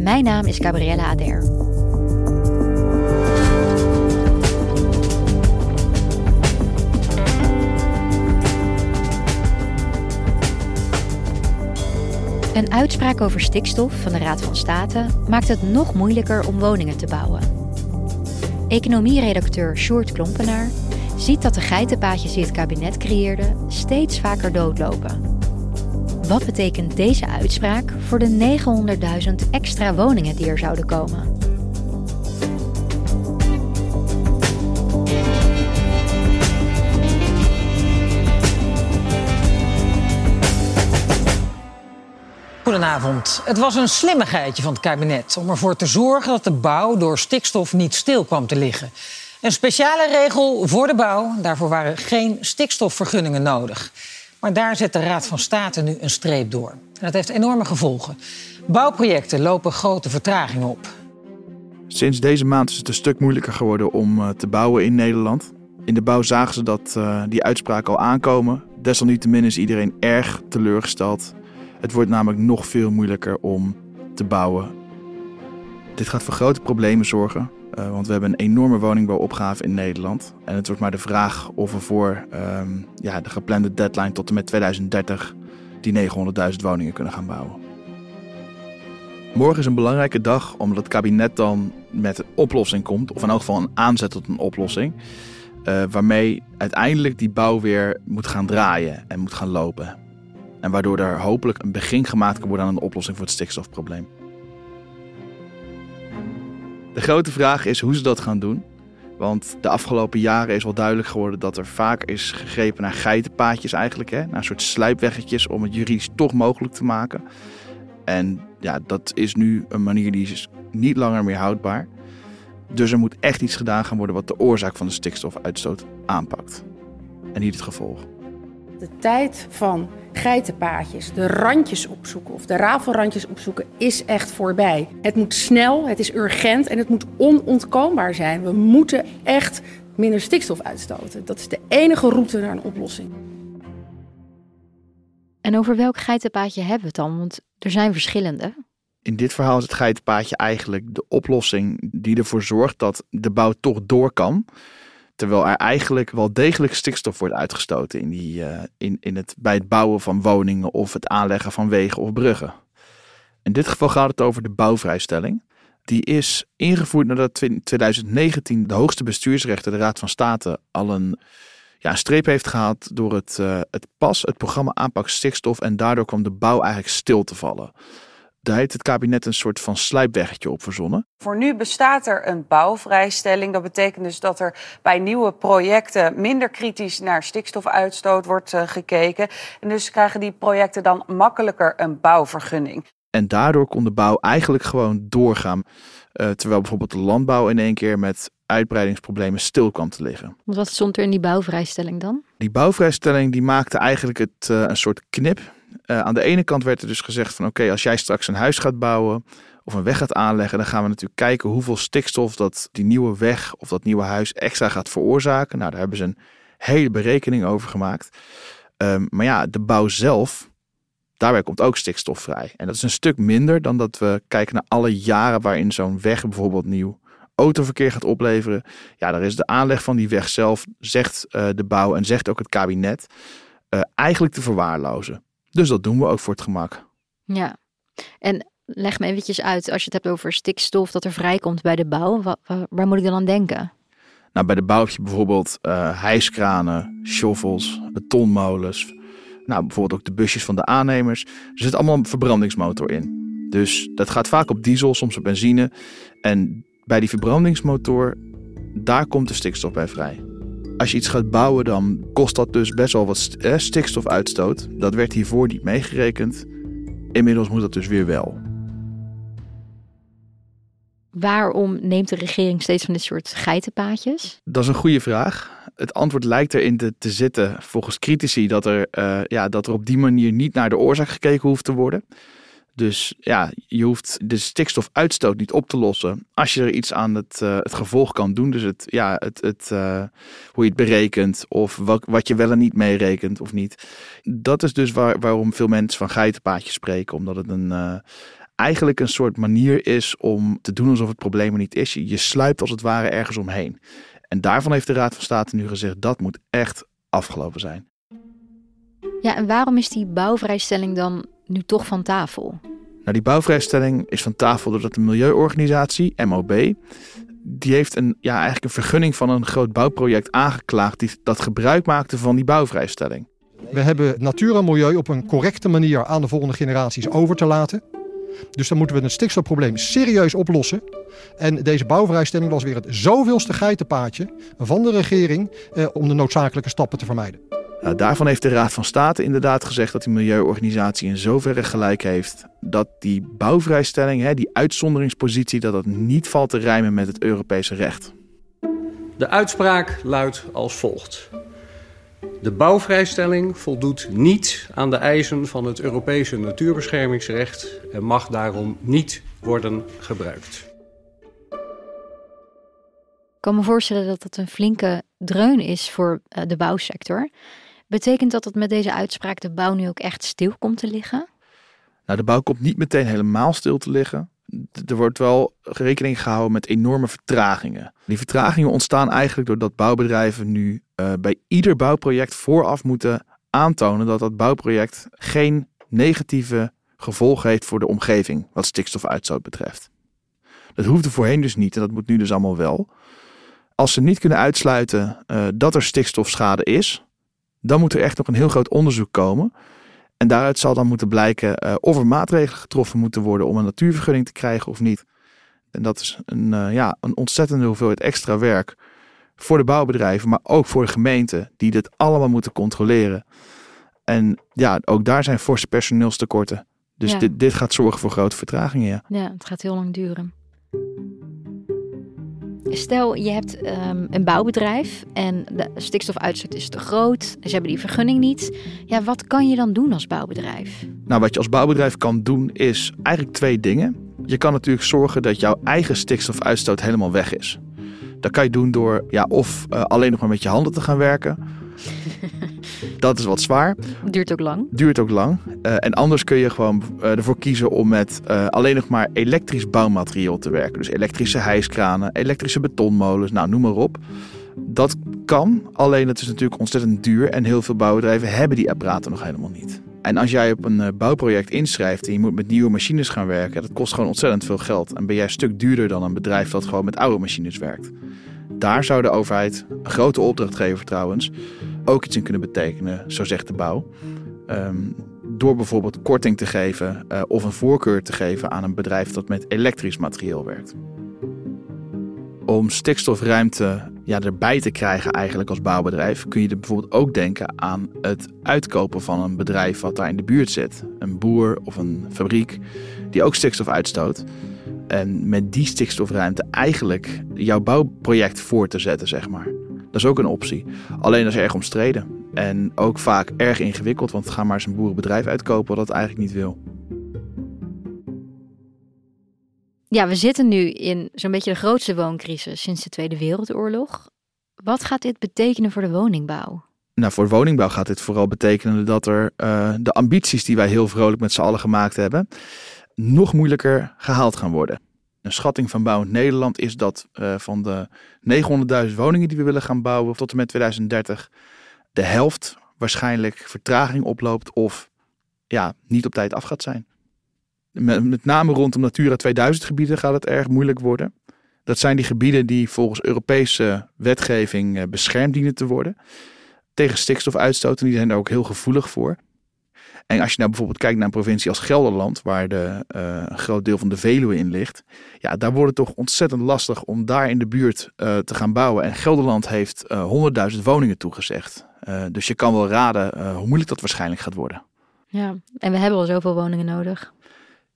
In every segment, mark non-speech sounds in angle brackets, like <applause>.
Mijn naam is Gabriella Ader. Een uitspraak over stikstof van de Raad van State maakt het nog moeilijker om woningen te bouwen. Economieredacteur Sjoerd Klompenaar ziet dat de geitenpaadjes die het kabinet creëerde steeds vaker doodlopen. Wat betekent deze uitspraak voor de 900.000 extra woningen die er zouden komen? Goedenavond. Het was een slimmigheidje van het kabinet om ervoor te zorgen dat de bouw door stikstof niet stil kwam te liggen. Een speciale regel voor de bouw, daarvoor waren geen stikstofvergunningen nodig. Maar daar zet de Raad van State nu een streep door. En dat heeft enorme gevolgen. Bouwprojecten lopen grote vertraging op. Sinds deze maand is het een stuk moeilijker geworden om eh, te bouwen in Nederland. In de bouw zagen ze dat uh, die uitspraak al aankomen. Desalniettemin is iedereen erg teleurgesteld het wordt namelijk nog veel moeilijker om te bouwen. Dit gaat voor grote problemen zorgen, uh, want we hebben een enorme woningbouwopgave in Nederland. En het wordt maar de vraag of we voor um, ja, de geplande deadline tot en met 2030 die 900.000 woningen kunnen gaan bouwen. Morgen is een belangrijke dag omdat het kabinet dan met een oplossing komt, of in elk geval een aanzet tot een oplossing. Uh, waarmee uiteindelijk die bouw weer moet gaan draaien en moet gaan lopen. En waardoor er hopelijk een begin gemaakt kan worden aan een oplossing voor het stikstofprobleem. De grote vraag is hoe ze dat gaan doen. Want de afgelopen jaren is wel duidelijk geworden dat er vaak is gegrepen naar geitenpaadjes eigenlijk. Hè? Naar soort sluipweggetjes om het juridisch toch mogelijk te maken. En ja, dat is nu een manier die is niet langer meer houdbaar. Dus er moet echt iets gedaan gaan worden wat de oorzaak van de stikstofuitstoot aanpakt. En niet het gevolg. De tijd van geitenpaadjes, de randjes opzoeken of de rafelrandjes opzoeken is echt voorbij. Het moet snel, het is urgent en het moet onontkoombaar zijn. We moeten echt minder stikstof uitstoten. Dat is de enige route naar een oplossing. En over welk geitenpaadje hebben we het dan? Want er zijn verschillende. In dit verhaal is het geitenpaadje eigenlijk de oplossing die ervoor zorgt dat de bouw toch door kan. Terwijl er eigenlijk wel degelijk stikstof wordt uitgestoten in die, uh, in, in het, bij het bouwen van woningen of het aanleggen van wegen of bruggen. In dit geval gaat het over de bouwvrijstelling. Die is ingevoerd nadat in 2019 de hoogste bestuursrechter, de Raad van State, al een, ja, streep heeft gehad door het, uh, het PAS, het programma aanpak stikstof. En daardoor kwam de bouw eigenlijk stil te vallen. Daar heeft het kabinet een soort van sluipweggetje op verzonnen. Voor nu bestaat er een bouwvrijstelling. Dat betekent dus dat er bij nieuwe projecten minder kritisch naar stikstofuitstoot wordt uh, gekeken. En dus krijgen die projecten dan makkelijker een bouwvergunning. En daardoor kon de bouw eigenlijk gewoon doorgaan. Uh, terwijl bijvoorbeeld de landbouw in één keer met uitbreidingsproblemen stil kwam te liggen. Wat stond er in die bouwvrijstelling dan? Die bouwvrijstelling die maakte eigenlijk het, uh, een soort knip uh, aan de ene kant werd er dus gezegd van oké, als jij straks een huis gaat bouwen of een weg gaat aanleggen, dan gaan we natuurlijk kijken hoeveel stikstof dat die nieuwe weg of dat nieuwe huis extra gaat veroorzaken. Nou, daar hebben ze een hele berekening over gemaakt. Um, maar ja, de bouw zelf, daarbij komt ook stikstof vrij. En dat is een stuk minder dan dat we kijken naar alle jaren waarin zo'n weg bijvoorbeeld nieuw autoverkeer gaat opleveren. Ja, daar is de aanleg van die weg zelf, zegt uh, de bouw en zegt ook het kabinet, uh, eigenlijk te verwaarlozen. Dus dat doen we ook voor het gemak. Ja, en leg me eventjes uit, als je het hebt over stikstof dat er vrijkomt bij de bouw, waar, waar moet ik dan aan denken? Nou, bij de bouw heb je bijvoorbeeld uh, hijskranen, shovels, betonmolens. Nou, bijvoorbeeld ook de busjes van de aannemers. Er zit allemaal een verbrandingsmotor in. Dus dat gaat vaak op diesel, soms op benzine. En bij die verbrandingsmotor, daar komt de stikstof bij vrij. Als je iets gaat bouwen, dan kost dat dus best wel wat eh, stikstofuitstoot. Dat werd hiervoor niet meegerekend. Inmiddels moet dat dus weer wel. Waarom neemt de regering steeds van dit soort geitenpaadjes? Dat is een goede vraag. Het antwoord lijkt erin te, te zitten, volgens critici, dat er, uh, ja, dat er op die manier niet naar de oorzaak gekeken hoeft te worden. Dus ja, je hoeft de stikstofuitstoot niet op te lossen als je er iets aan het, uh, het gevolg kan doen. Dus het, ja, het, het, uh, hoe je het berekent of wat, wat je wel en niet meerekent of niet. Dat is dus waar, waarom veel mensen van geitenpaadjes spreken. Omdat het een, uh, eigenlijk een soort manier is om te doen alsof het probleem er niet is. Je, je sluipt als het ware ergens omheen. En daarvan heeft de Raad van State nu gezegd dat moet echt afgelopen zijn. Ja, en waarom is die bouwvrijstelling dan nu toch van tafel? Nou, die bouwvrijstelling is van tafel doordat de milieuorganisatie, MOB, die heeft een, ja, eigenlijk een vergunning van een groot bouwproject aangeklaagd die dat gebruik maakte van die bouwvrijstelling. We hebben natuur en milieu op een correcte manier aan de volgende generaties over te laten. Dus dan moeten we het stikstofprobleem serieus oplossen. En deze bouwvrijstelling was weer het zoveelste geitenpaadje van de regering eh, om de noodzakelijke stappen te vermijden. Nou, daarvan heeft de Raad van State inderdaad gezegd dat die milieuorganisatie in zoverre gelijk heeft dat die bouwvrijstelling, hè, die uitzonderingspositie, dat dat niet valt te rijmen met het Europese recht. De uitspraak luidt als volgt. De bouwvrijstelling voldoet niet aan de eisen van het Europese natuurbeschermingsrecht en mag daarom niet worden gebruikt. Ik kan me voorstellen dat dat een flinke dreun is voor eh, de bouwsector. Betekent dat dat met deze uitspraak de bouw nu ook echt stil komt te liggen? Nou, de bouw komt niet meteen helemaal stil te liggen. Er wordt wel rekening gehouden met enorme vertragingen. Die vertragingen ontstaan eigenlijk doordat bouwbedrijven nu uh, bij ieder bouwproject vooraf moeten aantonen dat dat bouwproject geen negatieve gevolgen heeft voor de omgeving wat stikstofuitstoot betreft. Dat hoefde voorheen dus niet en dat moet nu dus allemaal wel. Als ze niet kunnen uitsluiten uh, dat er stikstofschade is, dan moet er echt nog een heel groot onderzoek komen. En daaruit zal dan moeten blijken uh, of er maatregelen getroffen moeten worden om een natuurvergunning te krijgen of niet. En dat is een, uh, ja, een ontzettende hoeveelheid extra werk voor de bouwbedrijven, maar ook voor de gemeenten die dit allemaal moeten controleren. En ja, ook daar zijn forse personeelstekorten. Dus ja. dit, dit gaat zorgen voor grote vertragingen. Ja. ja, het gaat heel lang duren. Stel, je hebt um, een bouwbedrijf en de stikstofuitstoot is te groot. Ze hebben die vergunning niet. Ja, wat kan je dan doen als bouwbedrijf? Nou, wat je als bouwbedrijf kan doen is eigenlijk twee dingen. Je kan natuurlijk zorgen dat jouw eigen stikstofuitstoot helemaal weg is. Dat kan je doen door ja, of uh, alleen nog maar met je handen te gaan werken. Dat is wat zwaar. Duurt ook lang. Duurt ook lang. Uh, en anders kun je gewoon uh, ervoor kiezen om met uh, alleen nog maar elektrisch bouwmateriaal te werken. Dus elektrische hijskranen, elektrische betonmolens, nou noem maar op. Dat kan, alleen het is natuurlijk ontzettend duur en heel veel bouwbedrijven hebben die apparaten nog helemaal niet. En als jij op een bouwproject inschrijft en je moet met nieuwe machines gaan werken, dat kost gewoon ontzettend veel geld. En ben jij een stuk duurder dan een bedrijf dat gewoon met oude machines werkt. Daar zou de overheid, een grote opdrachtgever trouwens, ook iets in kunnen betekenen, zo zegt de bouw. Um, door bijvoorbeeld korting te geven uh, of een voorkeur te geven aan een bedrijf dat met elektrisch materiaal werkt. Om stikstofruimte ja, erbij te krijgen eigenlijk als bouwbedrijf kun je er bijvoorbeeld ook denken aan het uitkopen van een bedrijf wat daar in de buurt zit. Een boer of een fabriek die ook stikstof uitstoot. En met die stikstofruimte eigenlijk jouw bouwproject voor te zetten, zeg maar. Dat is ook een optie. Alleen dat is erg omstreden. En ook vaak erg ingewikkeld, want ga maar eens een boerenbedrijf uitkopen wat dat eigenlijk niet wil. Ja, we zitten nu in zo'n beetje de grootste wooncrisis sinds de Tweede Wereldoorlog. Wat gaat dit betekenen voor de woningbouw? Nou, voor de woningbouw gaat dit vooral betekenen dat er uh, de ambities die wij heel vrolijk met z'n allen gemaakt hebben, nog moeilijker gehaald gaan worden. Een schatting van Bouwend Nederland is dat uh, van de 900.000 woningen die we willen gaan bouwen tot en met 2030, de helft waarschijnlijk vertraging oploopt of ja, niet op tijd af gaat zijn. Met, met name rondom Natura 2000 gebieden gaat het erg moeilijk worden. Dat zijn die gebieden die volgens Europese wetgeving uh, beschermd dienen te worden. Tegen stikstofuitstoot en die zijn daar ook heel gevoelig voor. En als je nou bijvoorbeeld kijkt naar een provincie als Gelderland, waar de, uh, een groot deel van de Veluwe in ligt, ja, daar wordt het toch ontzettend lastig om daar in de buurt uh, te gaan bouwen. En Gelderland heeft uh, 100.000 woningen toegezegd. dus je kan wel raden hoe moeilijk dat waarschijnlijk gaat worden. Ja, en we hebben al zoveel woningen nodig.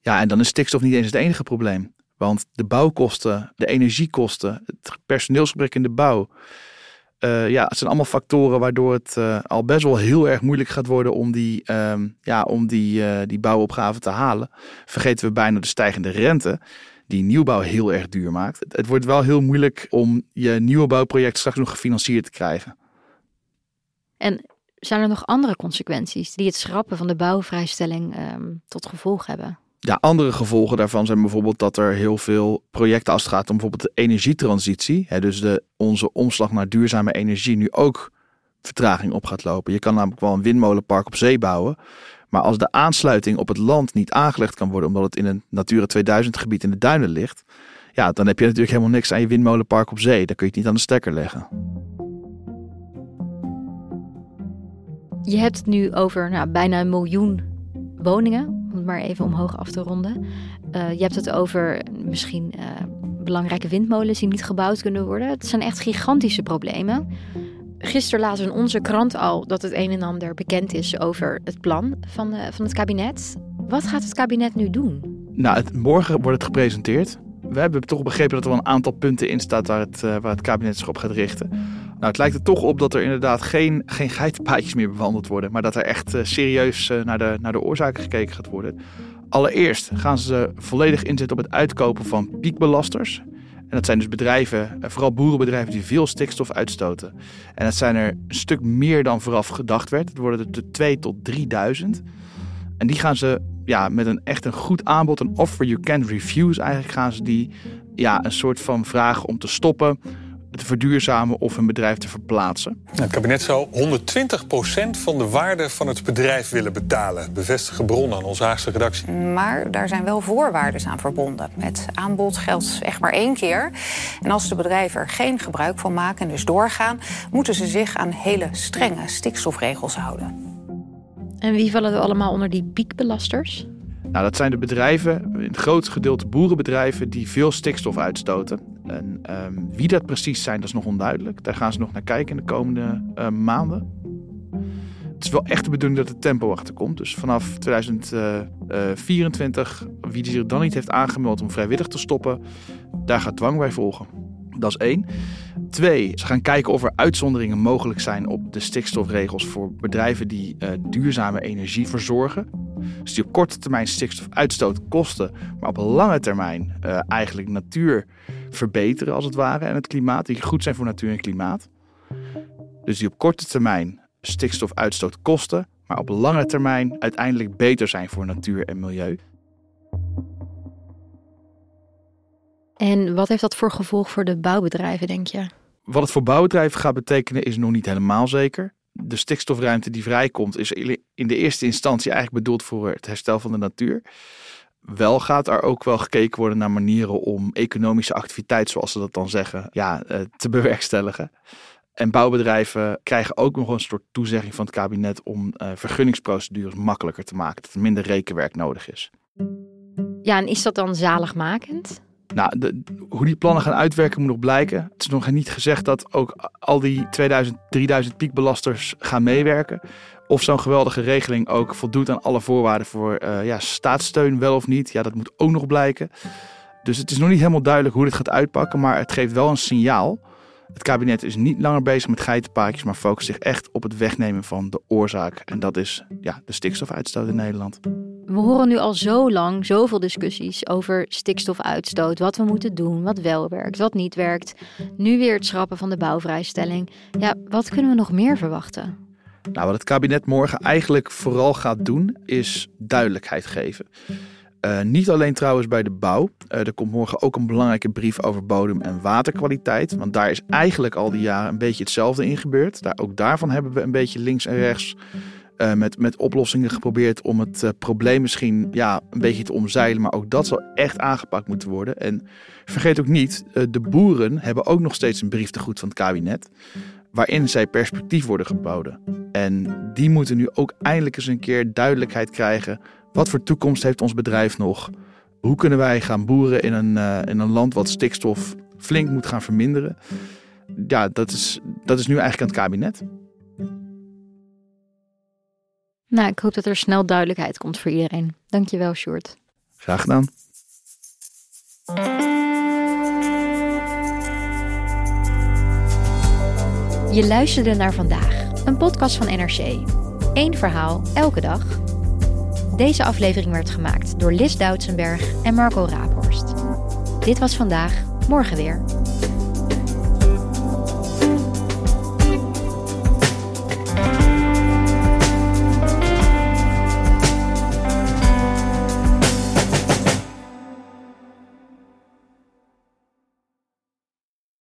Ja, en dan is stikstof niet eens het enige probleem. Want de bouwkosten, de energiekosten, het personeelsgebrek in de bouw. Uh, ja, het zijn allemaal factoren waardoor het uh, al best wel heel erg moeilijk gaat worden om die, um, ja, om die, uh, die bouwopgave te halen. Vergeten we bijna de stijgende rente, die nieuwbouw heel erg duur maakt. Het, wordt wel heel moeilijk om je nieuwe bouwproject straks nog gefinancierd te krijgen. En zijn er nog andere consequenties die het schrappen van de bouwvrijstelling um, tot gevolg hebben? Ja, andere gevolgen daarvan zijn bijvoorbeeld dat er heel veel projecten als gaat om bijvoorbeeld de energietransitie, hè, dus de, onze omslag naar duurzame energie, nu ook vertraging op gaat lopen. Je kan namelijk wel een windmolenpark op zee bouwen, maar als de aansluiting op het land niet aangelegd kan worden omdat het in een Natura 2000 gebied in de duinen ligt, ja, dan heb je natuurlijk helemaal niks aan je windmolenpark op zee. Dan kun je het niet aan de stekker leggen. Je hebt het nu over nou, bijna een miljoen woningen, om het maar even omhoog af te ronden. Uh, je hebt het over misschien uh, belangrijke windmolens die niet gebouwd kunnen worden. Het zijn echt gigantische problemen. Gisteren lazen onze krant al dat het een en ander bekend is over het plan van, uh, van het kabinet. Wat gaat het kabinet nu doen? Nou, het, morgen wordt het gepresenteerd. We hebben toch begrepen dat er wel een aantal punten in staat waar het, waar het kabinet zich op gaat richten. Nou, het lijkt er toch op dat er inderdaad geen, geen geitenpaadjes meer bewandeld worden, maar dat er echt uh, serieus uh, naar, de, naar de oorzaken gekeken gaat worden. Allereerst gaan ze volledig inzetten op het uitkopen van piekbelasters. En dat zijn dus bedrijven, uh, vooral boerenbedrijven, die veel stikstof uitstoten. En dat zijn er een stuk meer dan vooraf gedacht werd. Het worden er de 2 tot 3000. En die gaan ze ja, met een echt een goed aanbod, een offer you can refuse, eigenlijk gaan ze die ja, een soort van vragen om te stoppen te verduurzamen of een bedrijf te verplaatsen. Het kabinet zou 120% van de waarde van het bedrijf willen betalen, bevestigen bronnen aan onze Haagse redactie. Maar daar zijn wel voorwaarden aan verbonden. Het aanbod geldt echt maar één keer. En als de bedrijven er geen gebruik van maken en dus doorgaan, moeten ze zich aan hele strenge stikstofregels houden. En wie vallen er allemaal onder die piekbelasters? Nou, dat zijn de bedrijven, in het grootste gedeelte boerenbedrijven, die veel stikstof uitstoten. En um, wie dat precies zijn, dat is nog onduidelijk. Daar gaan ze nog naar kijken in de komende uh, maanden. Het is wel echt de bedoeling dat het tempo achter komt. Dus vanaf 2024, uh, wie zich dan niet heeft aangemeld om vrijwillig te stoppen, daar gaat dwang bij volgen. Dat is één. Twee, ze gaan kijken of er uitzonderingen mogelijk zijn op de stikstofregels voor bedrijven die uh, duurzame energie verzorgen. Dus die op korte termijn stikstofuitstoot kosten, maar op lange termijn eigenlijk natuur verbeteren als het ware en het klimaat, die goed zijn voor natuur en klimaat. Dus die op korte termijn stikstofuitstoot kosten, maar op lange termijn uiteindelijk beter zijn voor natuur en milieu. En wat heeft dat voor gevolg voor de bouwbedrijven, denk je? Wat het voor bouwbedrijven gaat betekenen is nog niet helemaal zeker. De stikstofruimte die vrijkomt is in de eerste instantie eigenlijk bedoeld voor het herstel van de natuur. Wel gaat er ook wel gekeken worden naar manieren om economische activiteit, zoals ze dat dan zeggen, ja, eh, te <laughs> bewerkstelligen. En bouwbedrijven krijgen ook nog een soort toezegging van het kabinet om uh, vergunningsprocedures makkelijker te maken. Dat er minder rekenwerk nodig is. Ja, en is dat dan zaligmakend? Nou, de, hoe die plannen gaan uitwerken moet nog blijken. Het is nog niet gezegd dat ook al die 2000, 3000 piekbelasters gaan meewerken. Of zo'n geweldige regeling ook voldoet aan alle voorwaarden voor uh, ja, staatssteun, wel of niet. Ja, dat moet ook nog blijken. Dus het is nog niet helemaal duidelijk hoe dit gaat uitpakken, maar het geeft wel een signaal. Het kabinet is niet langer bezig met geitenpaadjes, maar focust zich echt op het wegnemen van de oorzaak. En dat is ja, de stikstofuitstoot in Nederland. We horen nu al zo lang zoveel discussies over stikstofuitstoot, wat we moeten doen, wat wel werkt, wat niet werkt. Nu weer het schrappen van de bouwvrijstelling. Ja, wat kunnen we nog meer verwachten? Nou, wat het kabinet morgen eigenlijk vooral gaat doen, is duidelijkheid geven. Uh, niet alleen trouwens bij de bouw. Uh, er komt morgen ook een belangrijke brief over bodem- en waterkwaliteit. Want daar is eigenlijk al die jaren een beetje hetzelfde in gebeurd. Daar, ook daarvan hebben we een beetje links en rechts uh, met, met oplossingen geprobeerd om het probleem misschien ja, een beetje te omzeilen. Maar ook dat zal echt aangepakt moeten worden. En vergeet ook niet, de boeren hebben ook nog steeds een brief te goed van het kabinet waarin zij perspectief worden geboden. En die moeten nu ook eindelijk eens een keer duidelijkheid krijgen. Wat voor toekomst heeft ons bedrijf nog? Hoe kunnen wij gaan boeren in een, uh, in een land wat stikstof flink moet gaan verminderen? Ja, dat is, dat is nu eigenlijk aan het kabinet. Nou, ik hoop dat er snel duidelijkheid komt voor iedereen. Dankjewel, Sjoerd. Graag gedaan. Je luisterde naar vandaag, een podcast van NRC. Eén verhaal, elke dag. Deze aflevering werd gemaakt door Lis Doutsenberg en Marco Raaphorst. Dit was vandaag, morgen weer.